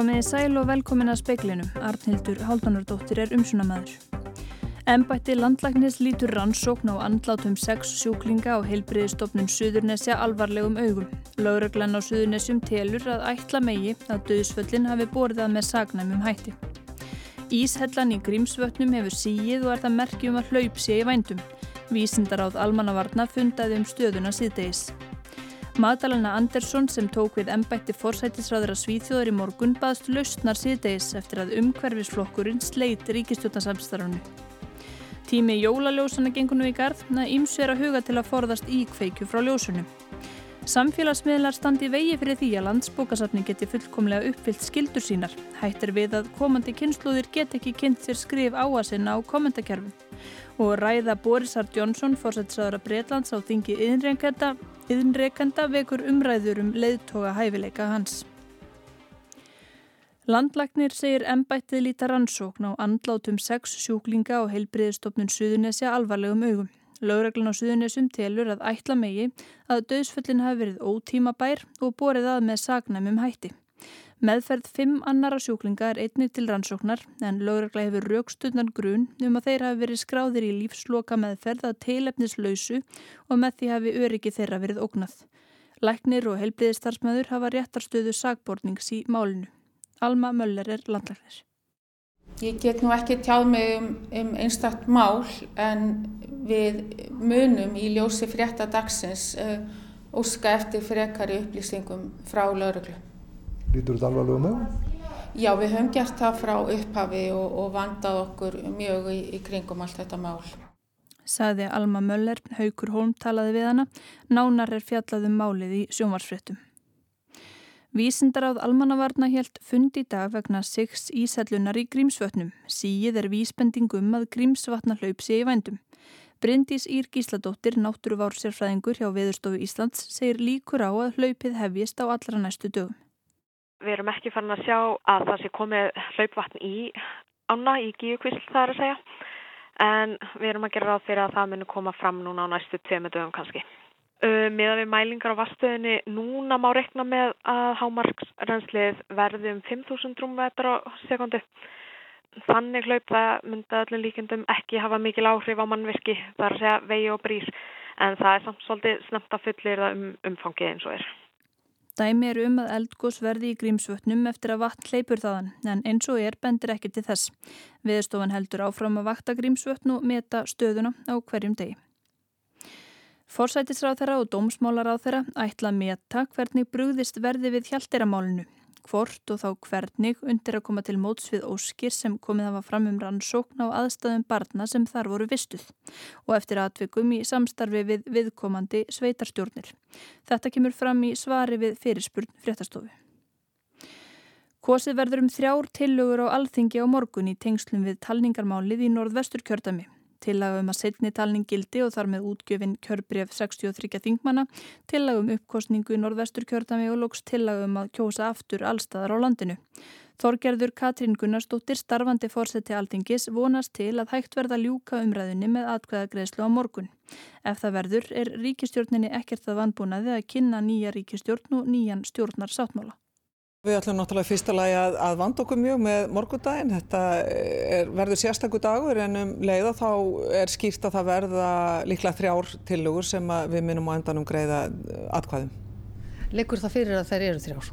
Komiði sæl og velkomin að speklinu. Arnhildur Háldanardóttir er umsunamæður. Embætti landlæknis lítur rannsókn á andlátum sex sjúklinga á heilbriðistofnun Suðurnesja alvarlegum augum. Lauraglann á Suðurnesjum telur að ætla megi að döðsföllin hafi borðað með sagnæmum hætti. Íshellan í Grímsvötnum hefur síið og er það merkjum að hlaup sé í vændum. Vísindar áð almannavarna fundaði um stöðuna síðdeis. Magdalena Andersson sem tók við ennbætti forsætisræðara Svíþjóðar í morgun baðst lausnar síðdeis eftir að umhverfisflokkurinn sleit ríkistjótasamstarfnu. Tími jólaljósana gengur nú í garð, en ímsu er að huga til að forðast íkveikju frá ljósunum. Samfélagsmiðlar standi vegi fyrir því að landsbókasafni geti fullkomlega uppfyllt skildur sínar. Hættir við að komandi kynnslóðir get ekki kynnt sér skrif á að sinna á kommentarkerfum. Og ræða Borisar Jónsson, fórsættisræðara Breitlands á þingi yðinreikenda vekur umræður um leiðtoga hæfileika hans. Landlagnir segir ennbættið líta rannsókn á andlátum sex sjúklinga og heilbriðistofnun Suðunesja alvarlegum augum. Laureglun á Suðunesjum telur að ætla megi að döðsföllin hafi verið ótímabær og borið að með sagnæmum hætti. Meðferð fimm annara sjúklinga er einnig til rannsóknar en lögregla hefur raukstundan grun um að þeir hafi verið skráðir í lífsloka meðferð að teilefnislausu og með því hafi öryggi þeirra verið ógnað. Læknir og helbriðistarsmaður hafa réttarstöðu sagbornings í málinu. Alma Möller er landlæknir. Ég get nú ekki tjáð mig um, um einstakt mál en við munum í ljósi frétta dagsins uh, óska eftir frekari upplýsingum frá lögreglu. Lítur þetta alvarlega með? Já, við höfum gert það frá upphafi og, og vandað okkur mjög í, í kringum allt þetta mál. Saði Alma Möller, Haugur Holm talaði við hana, nánar er fjallaðum málið í sjónvarsfréttum. Vísindaráð almannavarna helt fund í dag vegna Sigs ísællunar í Grímsvötnum. Síið er vísbendingum að Grímsvatna hlaup sé í vændum. Bryndís Ír Gísladóttir, náttúruvár sérfræðingur hjá Veðurstofu Íslands, segir líkur á að hlaupið hefjist á allra næstu dögum. Við erum ekki farin að sjá að það sé komið hlaupvatn í ána, í gíukvísl það er að segja. En við erum að gera ráð fyrir að það muni koma fram núna á næstu tveimu dögum kannski. Uh, Miðan við mælingar á vastöðinni núna má rekna með að hámarksrenslið verði um 5.000 rúmvetra á sekundu. Þannig hlaup það myndi öllum líkendum ekki hafa mikil áhrif á mannvirki, það er að segja vegi og brís. En það er samt svolítið snemt að fullir um umfangið eins og er. Dæmi eru um að eldgós verði í grímsvötnum eftir að vatn hleypur þaðan, en eins og er bendir ekki til þess. Viðstofan heldur áfram að vakta grímsvötn og meta stöðuna á hverjum degi. Forsætisráð þeirra og dómsmálaráð þeirra ætla að meta hvernig brúðist verði við hjaldeiramálinu hvort og þá hvernig undir að koma til móts við óskir sem komið hafa fram um rannsókn á aðstæðum barna sem þar voru vistuð og eftir aðvikum í samstarfi við viðkomandi sveitarstjórnir. Þetta kemur fram í svari við fyrirspurn fréttastofu. Kosið verður um þrjár tillögur á alþingi á morgun í tengslum við talningarmálið í norðvestur kjördami. Tillagum að setni talning gildi og þar með útgjöfin kjörbreyf 63 þingmanna, tillagum uppkostningu í norðvestur kjördami og lóks tillagum að kjósa aftur allstaðar á landinu. Þorgerður Katrín Gunnarsdóttir starfandi fórseti altingis vonast til að hægt verða ljúka umræðinni með atkvæðagreðslu á morgun. Ef það verður er ríkistjórninni ekkert að vanbúnaði að kynna nýja ríkistjórn og nýjan stjórnar sáttmála. Við ætlum náttúrulega fyrsta lagi að, að vanda okkur mjög með morgundaginn. Þetta er, verður sérstakur dagur en um leiða þá er skýrt að það verða líklega þrjár tilugur sem við minnum á endanum greiða atkvæðum. Leggur það fyrir að þær eru þrjár?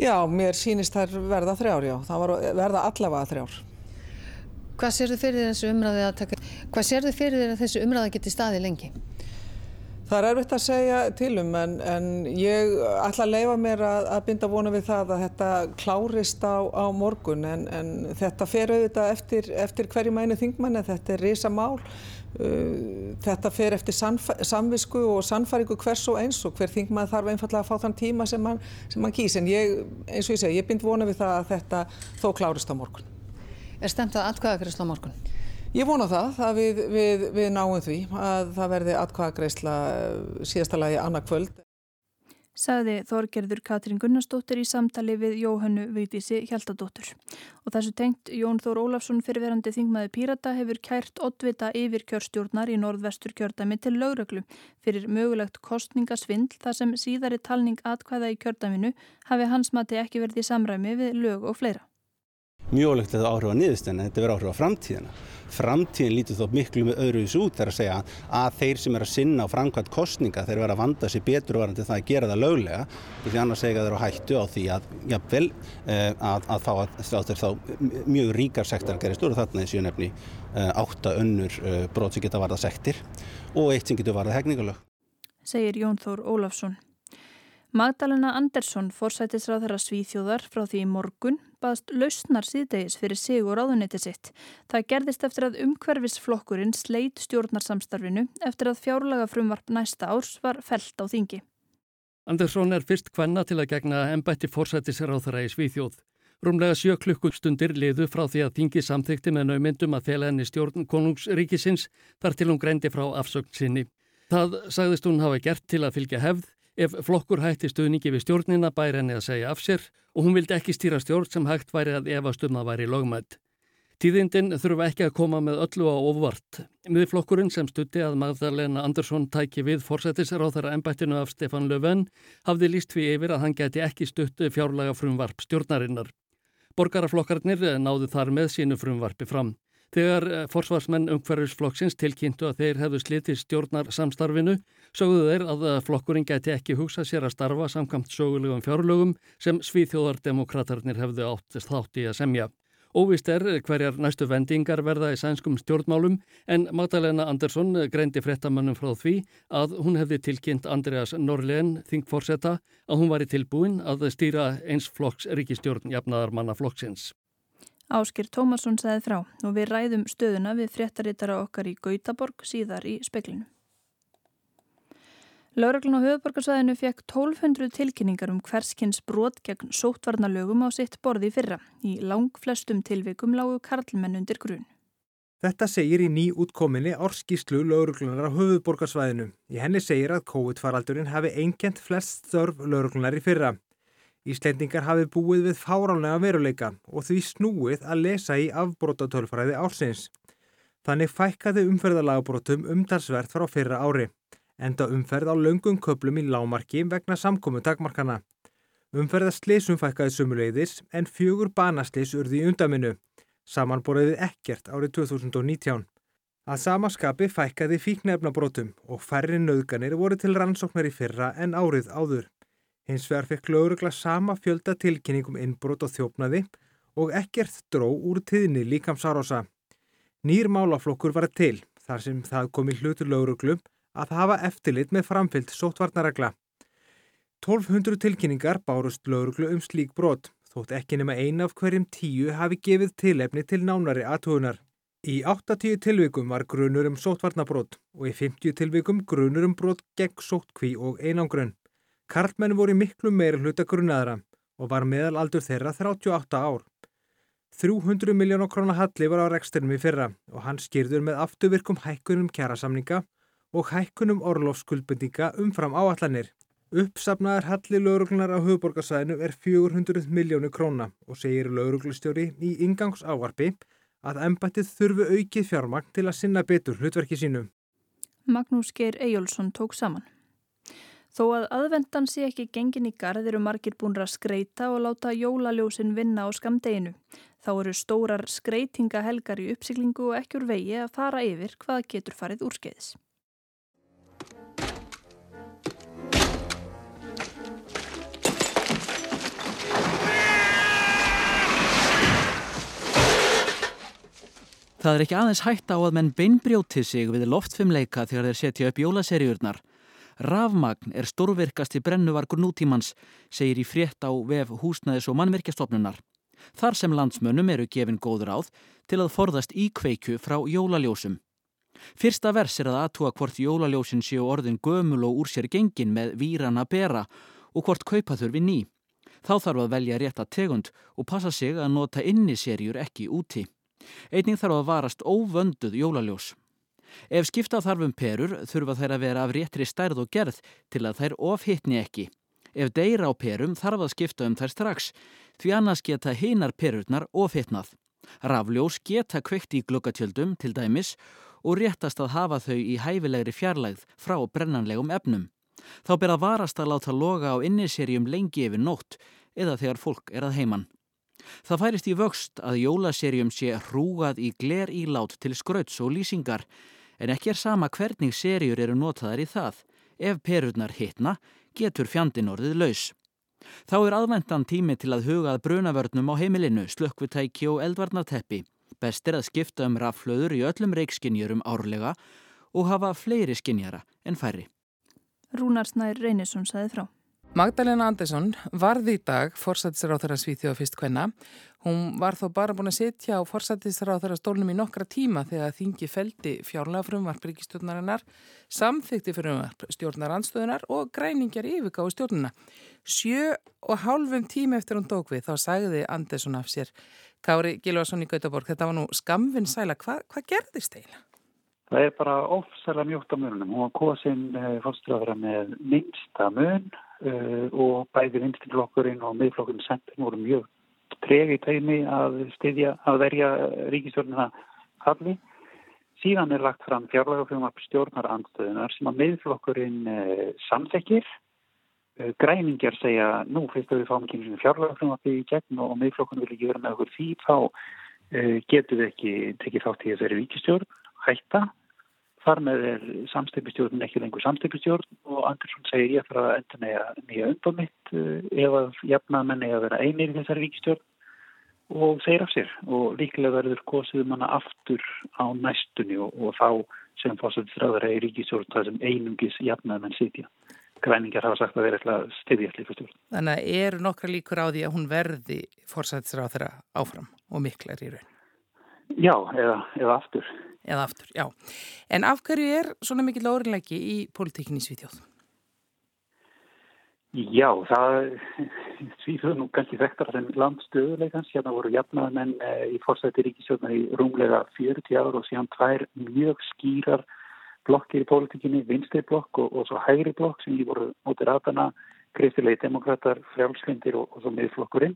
Já, mér sínist þær verða þrjár, já. Það verða allavega þrjár. Hvað sér þið fyrir þessu umræði að taka? Hvað sér þið fyrir þessu umræði að geti staði lengi? Það er erfitt að segja til um en, en ég ætla að leifa mér að, að binda vonu við það að þetta klárist á, á morgun en, en þetta fer auðvitað eftir, eftir hverju mænu þingmann en þetta er risa mál. Uh, þetta fer eftir samvisku og sannfæringu hvers og eins og hver þingmann þarf einfallega að fá þann tíma sem mann, sem mann kýs en ég, eins og ég segi, ég bind vonu við það að þetta þó klárist á morgun. Er stemt að atkvæðakrist á morgun? Ég vona það að við, við, við náum því að það verði atkvæðagreisla síðasta lagi annað kvöld. sagði Þorgerður Katrín Gunnarsdóttir í samtali við Jóhannu Vigdísi Hjaltadóttur. Og þessu tengt Jón Þór Ólafsson fyrirverandi þingmaði Pírata hefur kært oddvita yfir kjörstjórnar í norðvestur kjördæmi til lögröklu fyrir mögulegt kostningasvindl þar sem síðari talning atkvæða í kjördæminu hafi hans mati ekki verið í samræmi við lög og fleira. Mjög ólegt að það áhrif á niðurstenni, þetta verður áhrif á framtíðina framtíðin lítur þó miklu með öðruðs út þegar að segja að þeir sem er að sinna á framkvæmt kostninga þeir vera að vanda sér betur og varandi það að gera það löglega því annars segja þeir á hættu á því að, jafnvel, eh, að, að fá að þá mjög ríkar sektar gerist úr þarna þessu nefni eh, átta önnur eh, brot sem geta varða sektir og eitt sem getur varða hegningalög. Segir Jón Þór Ólafsson. Magdalena Andersson, forsætisráð þeirra svíþjóðar frá því í morgun, baðst lausnar síðdegis fyrir sig og ráðuneti sitt. Það gerðist eftir að umhverfisflokkurinn sleit stjórnarsamstarfinu eftir að fjárlaga frumvarp næsta árs var felt á þingi. Andersson er fyrst hvenna til að gegna ennbætti forsætisráð þeirra í svíþjóð. Rúmlega sjö klukkustundir liðu frá því að þingi samþykti með naumyndum að fela henni stjórn konungsríkisins þar til hún greindi frá afsögn sinni. Það sagðist hún hafa gert til að fylgja hefð Ef flokkur hætti stuðningi við stjórnina bæri henni að segja af sér og hún vildi ekki stýra stjórn sem hægt væri að efast um að væri lögmætt. Tíðindin þurfa ekki að koma með öllu á ofvart. Miðflokkurinn sem stutti að Magdalena Andersson tæki við forsættisráþara ennbættinu af Stefan Löfven hafði líst við yfir að hann geti ekki stuttu fjárlaga frumvarp stjórnarinnar. Borgaraflokkarnir náðu þar með sínu frumvarpi fram. Þegar eh, forsvarsmenn umhverfisflokksins tilkynntu að þeir hefðu slitið stjórnar samstarfinu, sögðu þeir að eh, flokkurinn gæti ekki hugsa sér að starfa samkvæmt sögulegum fjárlögum sem svíþjóðardemokraterni hefðu áttist þátt í að semja. Óvist er hverjar næstu vendingar verða í sænskum stjórnmálum en Magdalena Andersson greindi frettamannum frá því að hún hefði tilkynnt Andreas Norlen, þingforsetta, að hún var í tilbúin að stýra eins flokks ríkistjórn jafnaðarmanna flokksins. Áskir Tómasson segði frá og við ræðum stöðuna við fréttarittara okkar í Gautaborg síðar í speklinu. Lauraglun á höfuborgarsvæðinu fekk 1200 tilkynningar um hverskins brot gegn sóttvarnalögum á sitt borði fyrra. Í lang flestum tilvikum lágu karlmenn undir grun. Þetta segir í ný útkominni árskíslu lauruglunar á höfuborgarsvæðinu. Í henni segir að COVID-faraldurinn hafi einkjent flest þörf lauruglunar í fyrra. Íslendingar hafi búið við fáránlega veruleika og því snúið að lesa í afbrótatölfræði ársins. Þannig fækkaði umferðalagabrótum umtalsvert frá fyrra ári, enda umferð á laungum köplum í lámarki vegna samkomu dagmarkana. Umferðasleisum fækkaði sumuleiðis en fjögur banasleis urði í undaminu, samanborðið ekkert árið 2019. Að samaskapi fækkaði fíknefnabrótum og færri nöðganir voru til rannsóknar í fyrra en árið áður. Hins vegar fekk laurugla sama fjölda tilkynningum innbrot og þjófnaði og ekkert dró úr tíðni líkamsárosa. Nýr málaflokkur var til þar sem það kom í hlutur lauruglu að hafa eftirlit með framfyllt sóttvarnaregla. 1200 tilkynningar bárust lauruglu um slík brot, þótt ekki nema ein af hverjum tíu hafi gefið tilefni til nánari aðtugunar. Í 80 tilvikum var grunur um sóttvarnabrót og í 50 tilvikum grunur um brot gegn sóttkví og einangrunn. Karlmenn voru miklu meira hluta grunnaðra og var meðal aldur þeirra 38 ár. 300 miljónar krónar halli var á rekstinum í fyrra og hann skýrður með afturvirkum hækkunum kjærasamninga og hækkunum orlofskuldbendinga umfram áallanir. Uppsafnaðar halli lauruglunar á höfuborgarsæðinu er 400 miljónu króna og segir lauruglustjóri í ingangs áarpi að embættið þurfu aukið fjármagn til að sinna betur hlutverki sínu. Magnús Geir Ejjólfsson tók saman. Þó að aðvendan sé ekki gengin í garð eru margir búinra að skreita og láta jólaljósin vinna á skamdeginu. Þá eru stórar skreitingahelgar í uppsiklingu og ekki úr vegi að fara yfir hvað getur farið úrskeiðis. Það er ekki aðeins hægt á að menn beinbrjóti sig við loftfimleika þegar þeir setja upp jólaseríurnar. Rafmagn er stórvirkasti brennuvarkur nútímans, segir í frétt á vef húsnæðis og mannverkjastofnunar. Þar sem landsmönnum eru gefin góð ráð til að forðast íkveikju frá jólaljósum. Fyrsta vers er að aðtúa hvort jólaljósin séu orðin gömul og úr sér gengin með víran að bera og hvort kaupa þurfi ný. Þá þarf að velja rétta tegund og passa sig að nota inni serjur ekki úti. Einning þarf að varast óvönduð jólaljós. Ef skipta þarfum perur þurfa þær að vera af réttri stærð og gerð til að þær ofhittni ekki. Ef deyra á perum þarf að skipta um þær strax því annars geta hinar perurnar ofitnað. Rafljós geta kveikt í glukkatjöldum til dæmis og réttast að hafa þau í hæfilegri fjarlægð frá brennanlegum efnum. Þá ber að varast að láta loga á inniserjum lengi yfir nótt eða þegar fólk er að heiman. Það færist í vöxt að jólaserjum sé hrúgað í gler ílát til skrauts og lýsingar en ekki er sama hvernig serjur eru notaðar í það. Ef perurnar hitna getur fjandin orðið laus. Þá er aðvendan tími til að hugað brunavörnum á heimilinu, slökkvitæki og eldvarnarteppi. Best er að skipta um raflöður í öllum reikskinjurum árlega og hafa fleiri skinjara en færri. Rúnar Snær Reynisson saði frá. Magdalena Andersson varði í dag forsættisráþara Svíþjóða fyrst hvenna. Hún var þó bara búin að setja á forsættisráþara stólnum í nokkra tíma þegar þingi feldi fjárlega frumvarp ríkistjórnarinnar, samþykti frumvarp stjórnaranstöðunar og græningjar yfirgáðu stjórnuna. Sjö og hálfum tíma eftir hún tók við þá sagði Andersson af sér Kári Gilvarsson í Gautaborg, þetta var nú skamvinn sæla, Hva, hvað gerðist eiginlega? Það er bara ofsalega mjótt á mununum. Hún var kosin uh, fórstráðara með minnsta mun og bæði vinstinflokkurinn og miðflokkurinn sentin voru mjög tregi teimi að styðja, að verja ríkistjórnina halli. Síðan er lagt fram fjárlægafjörnum að stjórnar andstöðunar sem að miðflokkurinn uh, samþekir. Græningjar segja, nú fyrst að við fáum ekki byggja í gegn og miðflokkurinn vil ekki vera með okkur því, þá getur við ekki tekið þátt í þessari ríkistjórn, hætta Þar með er samstipistjórn ekki lengur samstipistjórn og Andersson segir ég þarf að enda nýja, nýja undan mitt ef að jafnamenn eða vera einir í þessari ríkistjórn og segir af sér og líklega verður kosið manna aftur á næstunni og, og þá sem fórsættisræður er í ríkistjórn það sem einungis jafnamenn sitja. Græningar hafa sagt að vera eitthvað stiðjast líka stjórn. Þannig að eru nokkra líkur á því að hún verði fórsættisræður áfram og miklar í raun? Já, eða, eða aftur eða aftur, já. En af hverju er svona mikill órinleiki í politíkinni Svíþjóð? Já, það Svíþjóð nú kannski þekktar sem landstöðuleikans, hérna voru jafnaðmenn eh, í fórsætti ríkisjóðnar í rúmlega 40 ár og síðan tvær mjög skýrar blokkir í politíkinni, vinsteiblokk og, og svo hægri blokk sem í voru moderatana, kristilegi demokrater, frjálslindir og, og svo miðflokkurinn.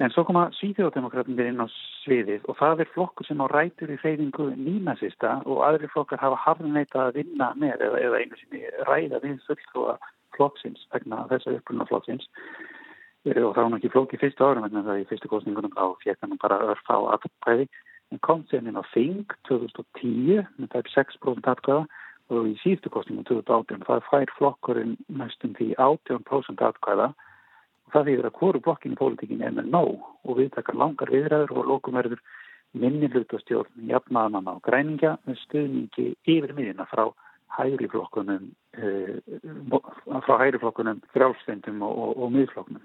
En svo koma Svíþjóðdemokratinir inn á sviðið og það er flokkur sem á rætur í hreyfingu nýnasista og aðri flokkar hafa harðneita að vinna með eða, eða einu sinni ræða við fulltrúa flokksins vegna þessa upplunna flokksins. Eh, og það var ekki flokk í fyrstu árum vegna það í fyrstu kostningunum á fjekanum bara örfa á aðpæði en kom sér inn á Þing 2010 með tæp 6% atkvæða og í síðustu kostningum 2018 það fær flokkurinn næstum því 18% atkvæða Það þýðir að hverju blokkin í pólitíkin er með nóg og við takar langar viðræður og lókum verður minni hlutastjórn jafnaðananna á græningja með stuðningi yfir miðina frá hægri flokkunum, e, frá hægri flokkunum, frálstendum og, og, og miðflokkunum.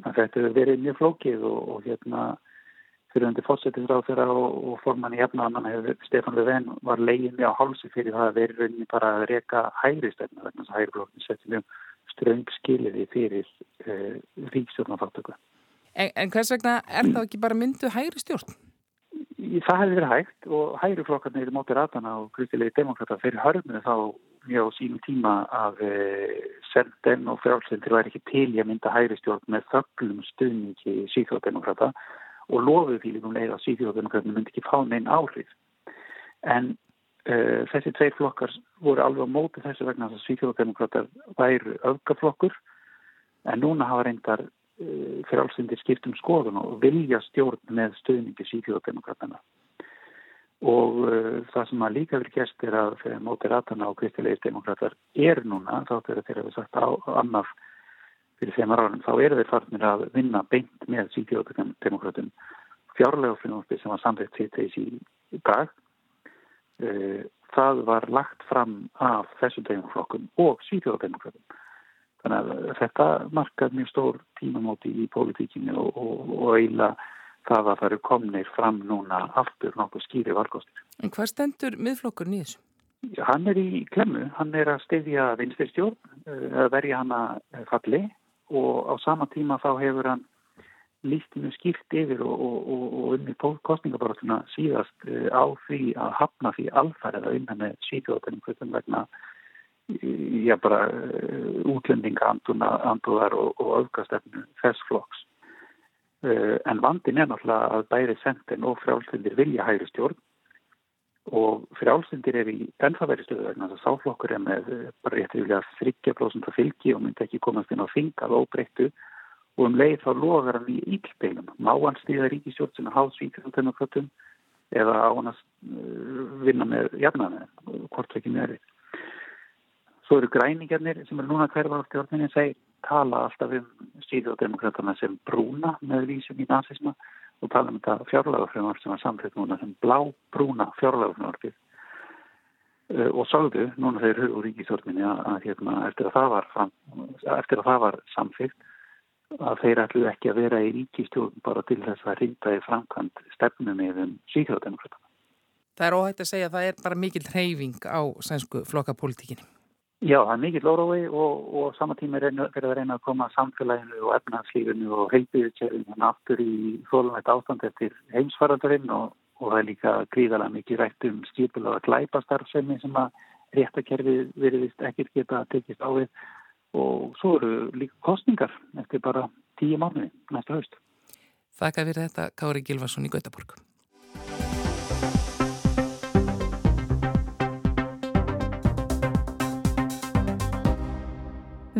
Þetta hefur verið mjög flókið og, og hérna fyrirhundi fósettisráð þeirra og formann í jafnaðananna hefur Stefán Löfven var leiðinni á hálsi fyrir það að verið bara að reyka hægri stefna vegna þess að hægri flokkun setjum mjög ströng skiliði fyrir uh, eh, ríkstjórnarfáttöku. En, en hvers vegna er það ekki bara myndu hægri stjórn? Það hefði verið hægt og hægri flokkarnir í móti ratana og kristilegi demokrata fyrir hörmunu þá mjög á sínum tíma að uh, eh, Selden og Frjálfsendir væri ekki til í að mynda hægri stjórn með þöglum stuðningi síþjóðdemokrata og lofuð því líkum leið að síþjóðdemokrata myndi ekki fá neinn áhrif. En þessi tveir flokkar voru alveg á móti þessu vegna að svíþjóðdemokrater væru öfgaflokkur. En núna hafa reyndar uh, fyrir allsyndir skiptum skoðun og vilja stjórn með stöðningi svíþjóðdemokratana og uh, það sem að líka verið gæst er að fyrir móti ratana og kristilegis demokrater er núna, þá þegar þeir hafa sagt á annaf fyrir þeim áraðum, þá eru þeir farnir að vinna beint með svíþjóðdemokratum fjárlega frumvarpi sem var samveitt sitt þessi dag Eh, það var lagt fram af þessu demokflokkum og svíþjóðademokflokkum. Þannig að þetta markað mjög stór tímamóti í pólitíkinu og, og, og eiginlega það að það eru komnir fram núna aftur nokkuð skýri valgóstir. En hvað stendur miðflokkur nýðis? Hann er í klemmu, hann er að stefja vinstistjórn, eh, verja hann að falli og á sama tíma þá hefur hann lístinu skýrt yfir og, og, og, unni kostningabaróttuna síðast uh, á því að hafna því alfærið að unna með hvernig vegna já bara útlendinga andúðar og, og öfgastefnu þess flokks. En vandin er náttúrulega að bæri sentin og frjálslindir vilja hægri stjórn og frjálslindir er í ennþaðveri stöðu vegna þess að sáflokkur er með bara réttir vilja 30% fylgi og myndi ekki komast inn á þingað og breyttu og um leið þá logar hann í ílbeilum. Má hann stýða ríkistjórn sem er hálfsvíkjum eða á hann að vinna með jafnaði, hvort ekki með þeirri. Svo eru græningarnir sem er núna hverfa á stjórninni seg tala alltaf um síðjóðdemokratana sem brúna með vísum í nazisma og tala um þetta fjárlagafröðumar sem var samfélg núna sem blá brúna fjárlagafröðumarfið og sagðu núna þeir höfðu ríkistjórninni að, að hérna, eftir að það var, eftir að það var samfélgt að þeir ætlu ekki að vera í ríkistjórn bara til þess að rinda í framkvæmt stefnum um síðjóðdemokratana. Það er óhægt að segja að það er bara mikil hreyfing á sænsku flokkapolítikinni. Já, það er mikill órói og, og saman tíma er verið að reyna að koma samfélaginu og efnarslífinu og heilbíðutjörðinu hann aftur í þólumætt ástand eftir heimsfaraldurinn og, og það er líka gríðalega mikið rætt um stípulega glæpastarfsemi sem að réttakerfi veriðist ekkert geta tekist á við og svo eru líka kostningar eftir bara tíu mánuði næsta haust. Þakka fyrir þetta Kári Gilvarsson í Gautaborg.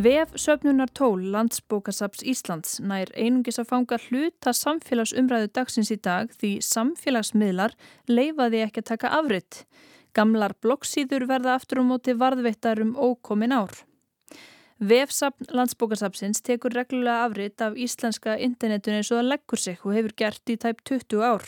Vef söfnunar tól landsbókasaps Íslands nær einungis að fanga hluta samfélagsumræðu dagsins í dag því samfélagsmiðlar leifaði ekki að taka afritt. Gamlar bloggsýður verða aftur um móti varðveittar um ókomin ár. Vefsapn landsbókasapsins tekur reglulega afritt af íslenska internetun eins og það leggur sig og hefur gert í tæp 20 ár.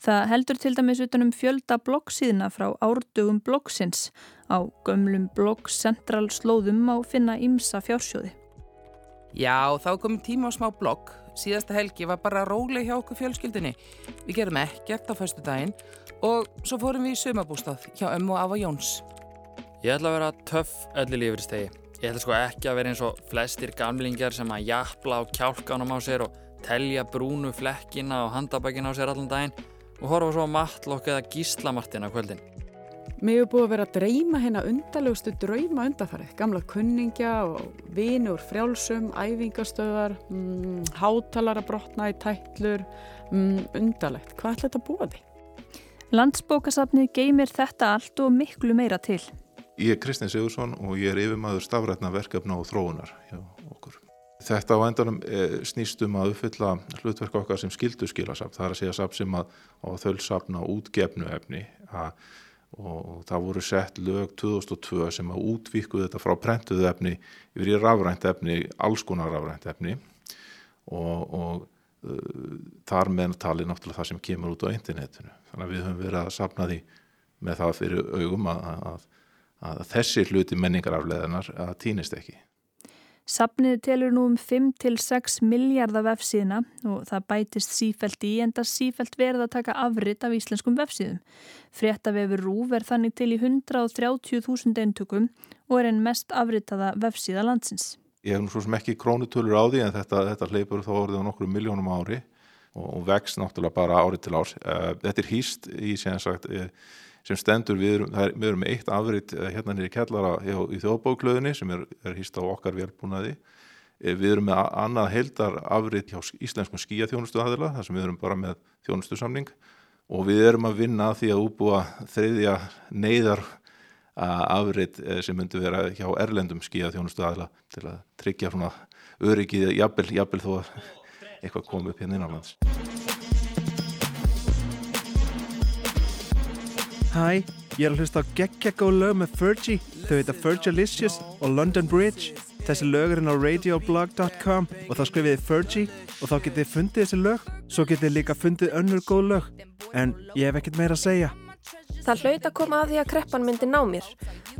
Það heldur til dæmis utanum fjölda bloggsíðina frá árdugum bloggsins. Á gömlum blogg Central slóðum á finna ímsa fjársjóði. Já, þá komum tíma á smá blogg. Síðasta helgi var bara róleg hjá okkur fjölskyldinni. Við gerum ekkert á föstu daginn og svo fórum við í sumabústað hjá ömmu og Ava Jóns. Ég ætla að vera töff öllu lífristegi. Ég ætla sko ekki að vera eins og flestir gamlingar sem að jafla á kjálkanum á sér og telja brúnu flekkina og handabækin á sér allan daginn og horfa svo á matlokk eða gíslamartin á kvöldin. Mér hefur búið að vera að dreyma hérna undarlegustu drauma undarfarið. Gamla kunningja og vinur frjálsum, æfingastöðar, mm, hátalara brotna í tætlur, mm, undarlegt. Hvað ætla þetta að búa því? Landsbókasafnið geymir þetta allt og miklu meira til. Ég er Kristins Sigursson og ég er yfirmaður stafrætna verkefna og þróunar hjá okkur. Þetta á endanum snýst um að uppfylla hlutverk okkar sem skildu skilasafn. Það er að segja safn sem að þölsafna útgefnu efni að, og það voru sett lög 2002 sem að útvíkuðu þetta frá prentuðu efni yfir í rafrænt efni, alls konar rafrænt efni og, og uh, þar meðan tali náttúrulega það sem kemur út á internetinu. Þannig að við höfum verið að safna því með það fyrir augum að, að að þessi hluti menningarafleðanar að týnist ekki. Sapnið telur nú um 5-6 miljardar vefsíðina og það bætist sífælt í en það sífælt verða að taka afritt af íslenskum vefsíðum. Fréttavefur Rúf er þannig til í 130.000 eintökum og er einn mest afrittaða vefsíða landsins. Ég hef nú svo sem ekki krónutölur á því en þetta, þetta hleypur þá orðið á nokkru miljónum ári og vext náttúrulega bara árið til árs. Eh, þetta er hýst í sem sagt sem stendur, við erum, er, við erum eitt afrit hérna nýri kellara í þjóðbóklöðinni sem er, er hýst á okkar velbúnaði. Við erum með annað heildar afrit hjá íslenskum skíaþjónustu aðila, þar sem við erum bara með þjónustusamning og við erum að vinna því að útbúa þriðja neyðar afrit sem myndi vera hjá erlendum skíaþjónustu aðila til að tryggja svona öryggið jafnvel, jafnvel þó að eitthvað kom upp hérna innanlands. Hæ, ég er að hlusta á geggjagó lög með Fergie, þau heita Fergalicious og London Bridge. Þessi lög er inn á radioblog.com og þá skrifið þið Fergie og þá getið þið fundið þessi lög, svo getið þið líka fundið önnur góð lög. En ég hef ekkert meira að segja. Það hlaut að koma að því að kreppan myndi ná mér.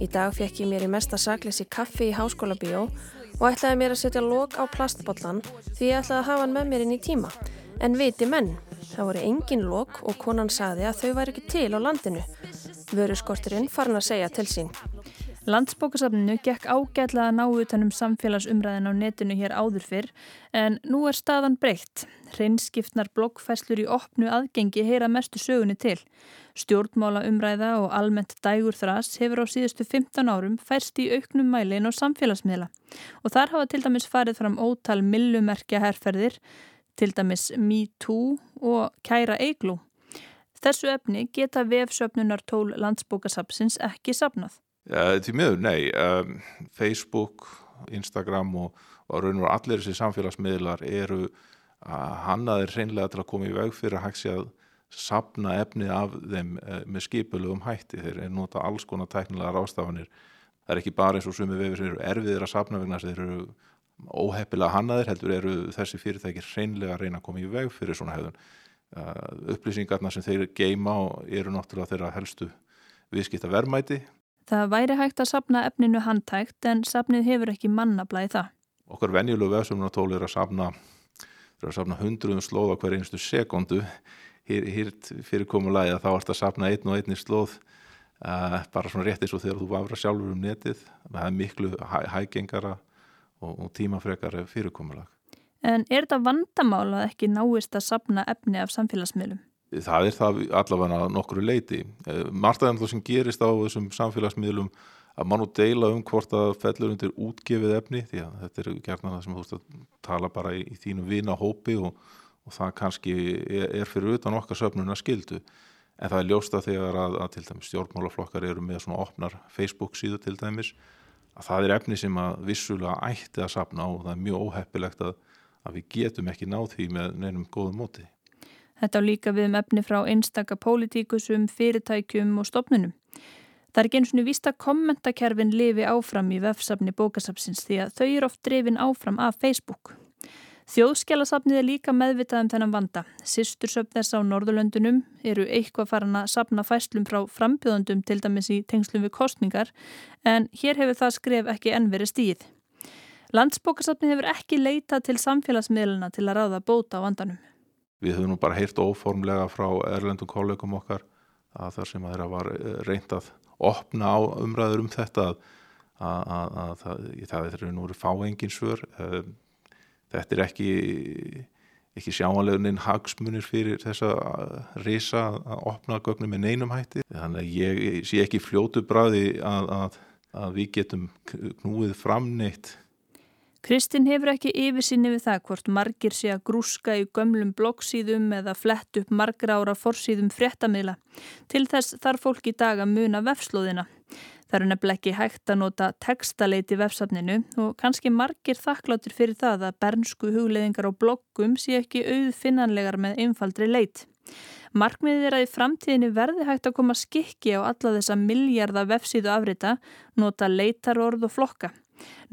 Í dag fekk ég mér í mesta sakleysi kaffi í háskóla bíó og ætlaði mér að setja lók á plastbollan því ég ætlaði að hafa hann með mér inn í tíma. En viti menn, það voru engin lók og konan saði að þau væri ekki til á landinu. Vöruskorturinn farin að segja til sín. Landsbókasafninu gekk ágætlega að ná utanum samfélagsumræðin á netinu hér áður fyrr en nú er staðan breytt. Hreinskiptnar bloggfæslur í opnu aðgengi heyra mestu sögunni til. Stjórnmála umræða og almennt dægur þras hefur á síðustu 15 árum færst í auknum mælin og samfélagsmiðla og þar hafa til dæmis farið fram ótal millumerkja herrferðir, til dæmis MeToo og Kæra Eiglú. Þessu efni geta vefsöfnunar tól landsbókasapsins ekki sapnað. Ja, því miður, nei. Um, Facebook, Instagram og, og raun og allir þessi samfélagsmiðlar eru hannaðir hreinlega til að koma í veg fyrir að sé að sapna efnið af þeim uh, með skipulugum hætti. Þeir eru nota alls konar tæknilega rástafanir. Það er ekki bara eins og sumi vefir sem eru erfiðir að sapna vegna þeir eru óheppilega hannaðir, heldur eru þessi fyrirtækir hreinlega að reyna að koma í veg fyrir svona hefðun. Uh, upplýsingarna sem þeir geima eru náttúrulega þeirra helstu viðskipta verðmæti Það væri hægt að sapna efninu handtækt en sapnið hefur ekki mannablaði það. Okkar venjulegu vefsumnatól er að sapna, að sapna hundruðum slóð á hver einstu sekundu. Hýrt fyrirkomulagi að þá ert að sapna einn og einni slóð uh, bara svona rétt eins og þegar þú vafra sjálfur um netið. Það er miklu hæ, hægengara og, og tímafrekara fyrirkomulag. En er þetta vandamála að ekki náist að sapna efni af samfélagsmiðlum? það er það allavega nokkru leiti. Eh, af það sem gerist á þessum samfélagsmiðlum að mann og deila um hvort að fellur undir útgefið efni því að þetta er gertna það sem þú veist að tala bara í, í þínu vina hópi og, og það kannski er, er fyrir utan okkar söfnuna skildu en það er ljósta þegar að, að til dæmis stjórnmálaflokkar eru með svona opnar Facebook síðu til dæmis að það er efni sem að vissulega ætti að sapna og það er mjög óheppilegt að, að við getum ekki náð því með neinum góðum móti. Þetta á líka við um efni frá einstaka pólitíkusum, fyrirtækjum og stopnunum. Það er ekki eins og víst að kommentakerfin lifi áfram í vefsafni bókasafsins því að þau eru oft drefin áfram af Facebook. Þjóðskjálasafnið er líka meðvitað um þennan vanda. Sistursöfn þess á Norðurlöndunum eru eitthvað farin að sapna fæslum frá frambjöðundum til dæmis í tengslum við kostningar en hér hefur það skref ekki ennveri stíð. Landsbókasafnið hefur ekki leitað til samfélagsmiðluna til að ráða bóta á vandanum. Við höfum nú bara heyrt óformlega frá erlendum kollegum okkar að þar sem að þeirra var eh, reynd að opna á umræður um þetta að, að, að, að það, það er nú fáengin svör. Þetta er ekki, ekki sjáanlegunin hagsmunir fyrir þessa risa að opna gögnum með neinum hætti. Þannig að ég sé ekki fljótu bræði að við getum knúið framneitt Kristinn hefur ekki yfirsinni við það hvort margir sé að grúska í gömlum bloggsíðum eða flett upp margra ára forsíðum fréttamila. Til þess þarf fólk í dag að muna vefslóðina. Það eru nefnileg ekki hægt að nota textaleiti vefsafninu og kannski margir þakkláttir fyrir það að bernsku hugleðingar á bloggum sé ekki auðfinnanlegar með einfaldri leit. Markmiðið er að í framtíðinu verði hægt að koma skikki á alla þessa miljardar vefsíðu afrita, nota leitarorð og flokka.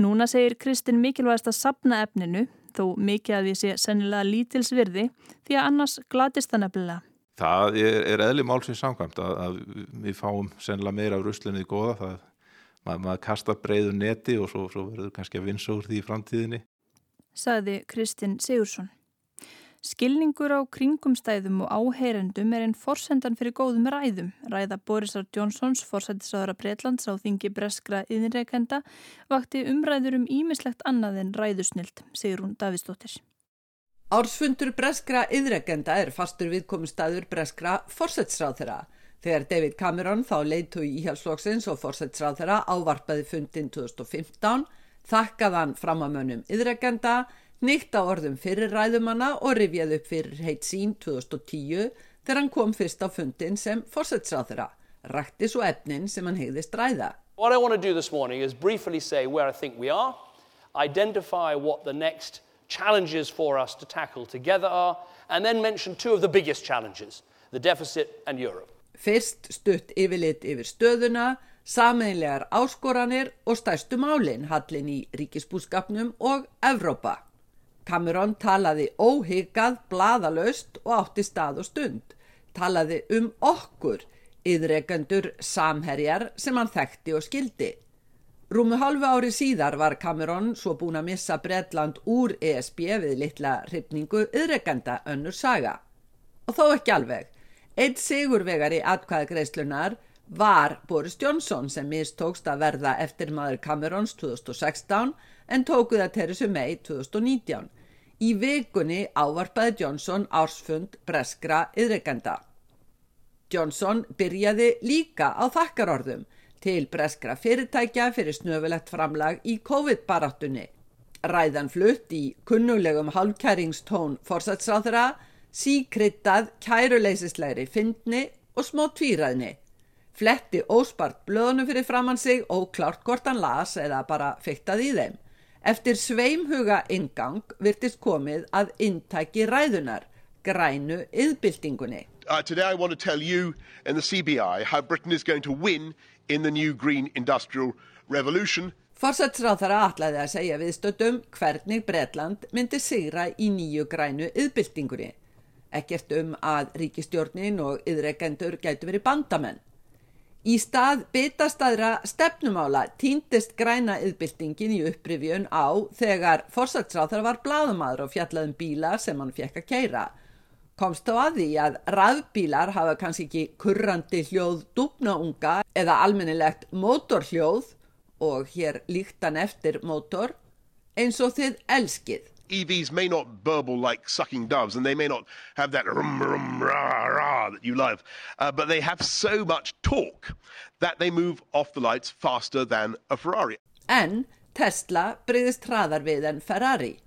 Núna segir Kristinn mikilvægast að sapna efninu, þó mikið að því sé sennilega lítilsvirði, því að annars glatist það nefnilega. Það er, er eðli málsins samkvæmt að, að við fáum sennilega meira af ruslinni í goða. Það, mað, maður kastar breyðu neti og svo, svo verður kannski að vinsa úr því í framtíðinni. Saði Kristinn Sigursson. Skilningur á kringumstæðum og áheyrendum er einn forsendan fyrir góðum ræðum. Ræða Borisar Jónsons, forsættisáðara Breitlands á þingi breskra yðinreikenda, vakti umræður um ímislegt annað en ræðusnild, segir hún Davíðsdóttir. Ársfundur breskra yðinreikenda er fastur viðkomustæður breskra forsættisráð þeirra. Þegar David Cameron þá leiðtói íhjálpsflokksins og forsættisráð þeirra ávarpaði fundin 2015, þakkaðan framamönnum yðinreikenda, nýtt á orðum fyrir ræðumanna og rifjað upp fyrir heit sín 2010 þegar hann kom fyrst á fundin sem fórsætsráðura, rætti svo efnin sem hann hegðist ræða. What I want to do this morning is briefly say where I think we are, identify what the next challenges for us to tackle together are, and then mention two of the biggest challenges, the deficit and Europe. Fyrst stutt yfirlit yfir stöðuna, sameinlegar áskoranir og stærstu málinn hallin í ríkisbúskapnum og Evrópa. Cameron talaði óhyggjað, bladalaust og átti stað og stund. Talaði um okkur, yðregendur samherjar sem hann þekkti og skildi. Rúmu halvu ári síðar var Cameron svo búin að missa Bredland úr ESB við litla hrifningu yðregenda önnur saga. Og þó ekki alveg. Eitt sigurvegari atkvæðagreislunar var Boris Johnson sem mistókst að verða eftir maður Camerons 2016 en tóku það Theresa May 2019. Í vikunni ávarpaði Johnson ársfund breskra yðreikenda. Johnson byrjaði líka á þakkarorðum til breskra fyrirtækja fyrir snöfulegt framlag í COVID-baráttunni. Ræðan flutt í kunnulegum hálfkæringstón fórsætsráðra, síkryttað kæruleysislegri fyndni og smó tvíræðni. Fletti óspart blöðunum fyrir framann sig og klárt hvort hann las eða bara fyrtaði í þeim. Eftir sveimhuga ingang virtist komið að intæki ræðunar, grænu yðbyltingunni. Uh, today I want to tell you and the CBI how Britain is going to win in the new green industrial revolution. Forsætsráðara atlaði að segja viðstöldum hvernig Bretland myndi sigra í nýju grænu yðbyltingunni. Ekkert um að ríkistjórnin og yðrekendur gætu verið bandamenn. Í stað bitastæðra stefnumála týndist græna yðbyltingin í upprifjun á þegar forsætsráþar var bladamadur og fjallaðum bíla sem hann fekk að keira. Komst þá að því að rafbílar hafa kannski ekki kurrandi hljóð dúbnaunga eða almennilegt mótorhljóð og hér líkt hann eftir mótor eins og þið elskið. EVs may not burble like sucking doves and they may not have that rum rum rah rah that you love, uh, but they have so much torque that they move off the lights faster than a Ferrari. En Tesla breyðist hraðar við en Ferrari.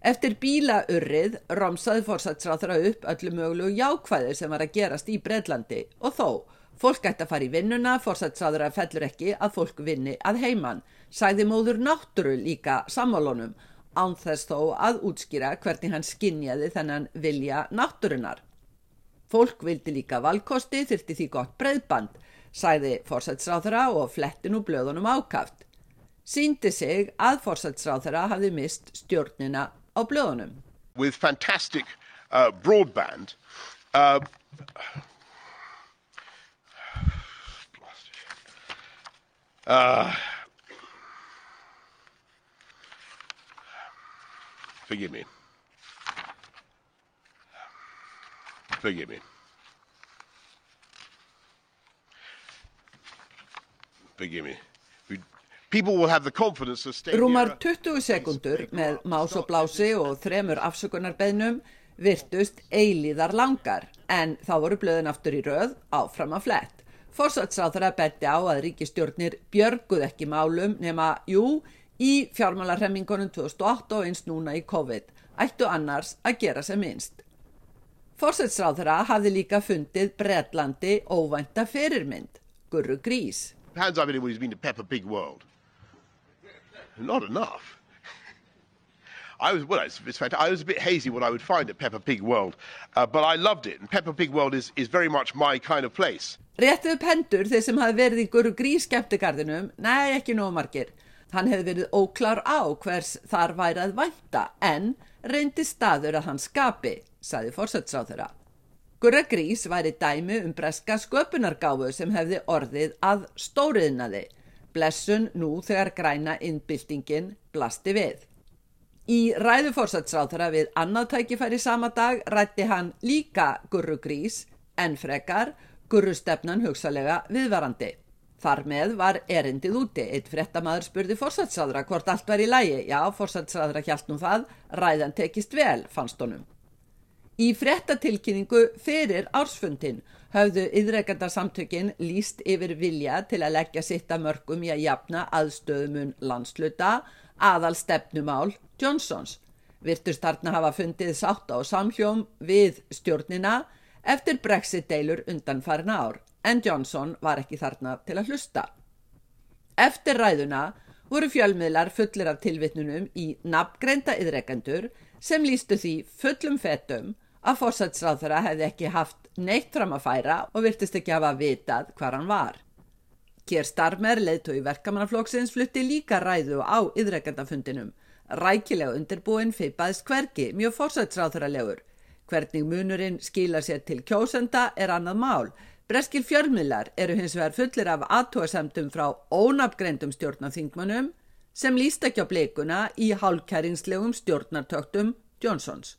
Eftir bílaurrið romsaði fórsætsráþra upp öllu mögulegu jákvæðir sem var að gerast í Breitlandi og þó, fólk ætti að fara í vinnuna, fórsætsráþra fellur ekki að fólk vinni að heiman, sæði móður náttúru líka sammálunum ánþess þó að útskýra hvernig hann skinjaði þennan vilja náttúrunar. Fólk vildi líka valkosti þurfti því gott breyðband, sæði fórsætsráþara og flettin úr blöðunum ákaft. Sýndi sig að fórsætsráþara hafði mist stjórnina With fantastic uh, broadband, uh, uh, Forgive me. Forgive me. Forgive me. Rúmar 20 sekundur með más og blási og þremur afsökunarbeinum virtust eilíðar langar en þá voru blöðin aftur í röð áfram að flett. Forsatsáþara betti á að ríkistjórnir björguð ekki málum nema, jú, í fjármálarhemmingunum 2008 og eins núna í COVID ættu annars að gera sem minnst. Forsetsráðra hafði líka fundið Breitlandi óvænta fyrirmynd, Gurru Grís. Hands up anyone who's been to Peppa Pig World. Not enough. I was, well, it's, it's fantastic. I was a bit hazy what I would find at Peppa Pig World, uh, but I loved it. And Peppa Pig World is, is very much my kind of place. Réttu upp hendur þeir sem hafi verið í Gurru Grís skemmtigarðinum, nei ekki nóg margir. Hann hefði verið óklar á hvers þar væri að vænta en reyndi staður að hann skapi, saði fórsætsráþurra. Gurra Grís væri dæmi um breska sköpunargáfu sem hefði orðið að stóriðnaði, blessun nú þegar græna innbyltingin blasti við. Í ræðu fórsætsráþurra við annað tækifæri sama dag rætti hann líka Gurru Grís en frekar Gurru stefnan hugsalega viðvarandi. Þar með var erindið úti. Eitt frettamæður spurði fórsætsáðra hvort allt var í lægi. Já, fórsætsáðra hjælt nú það. Ræðan tekist vel, fannst honum. Í frettatilkynningu fyrir ársfundin höfðu yðregandarsamtökin líst yfir vilja til að leggja sitt að mörgum í að jafna aðstöðumun landsluta aðal stefnumál Johnsons. Virtust þarna hafa fundið sátt á samhljóm við stjórnina eftir brexit-deilur undan farin ár en Johnson var ekki þarna til að hlusta. Eftir ræðuna voru fjölmiðlar fullir af tilvittnunum í nafngreinda yðrekendur sem lístu því fullum fetum að fórsætsráðara hefði ekki haft neitt fram að færa og virtist ekki hafa vitað hvar hann var. Kér Starmer, leðtói verkamannaflóksins, flutti líka ræðu á yðrekendafundinum. Rækilega undirbúin feipaðist hverki, mjög fórsætsráðaralegur. Hvernig munurinn skila sér til kjósenda er annað mál, Breskir fjörmiðlar eru hins vegar fullir af aðtóasemtum frá ónafgreindum stjórnaþingmanum sem líst ekki á bleikuna í hálfkæringslegum stjórnartöktum Johnsons.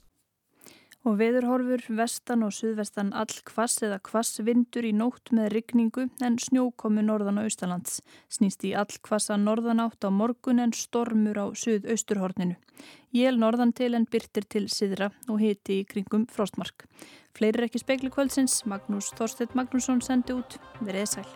Og veðurhorfur vestan og suðvestan all kvass eða kvass vindur í nótt með rigningu en snjókomi norðan á austalands. Snýst í all kvassa norðan átt á morgun en stormur á suðausturhorninu. Jél norðan til en byrtir til siðra og hiti í kringum frostmark. Fleiri ekki spekli kvöldsins, Magnús Þorstedt Magnússon sendi út, verið sæl.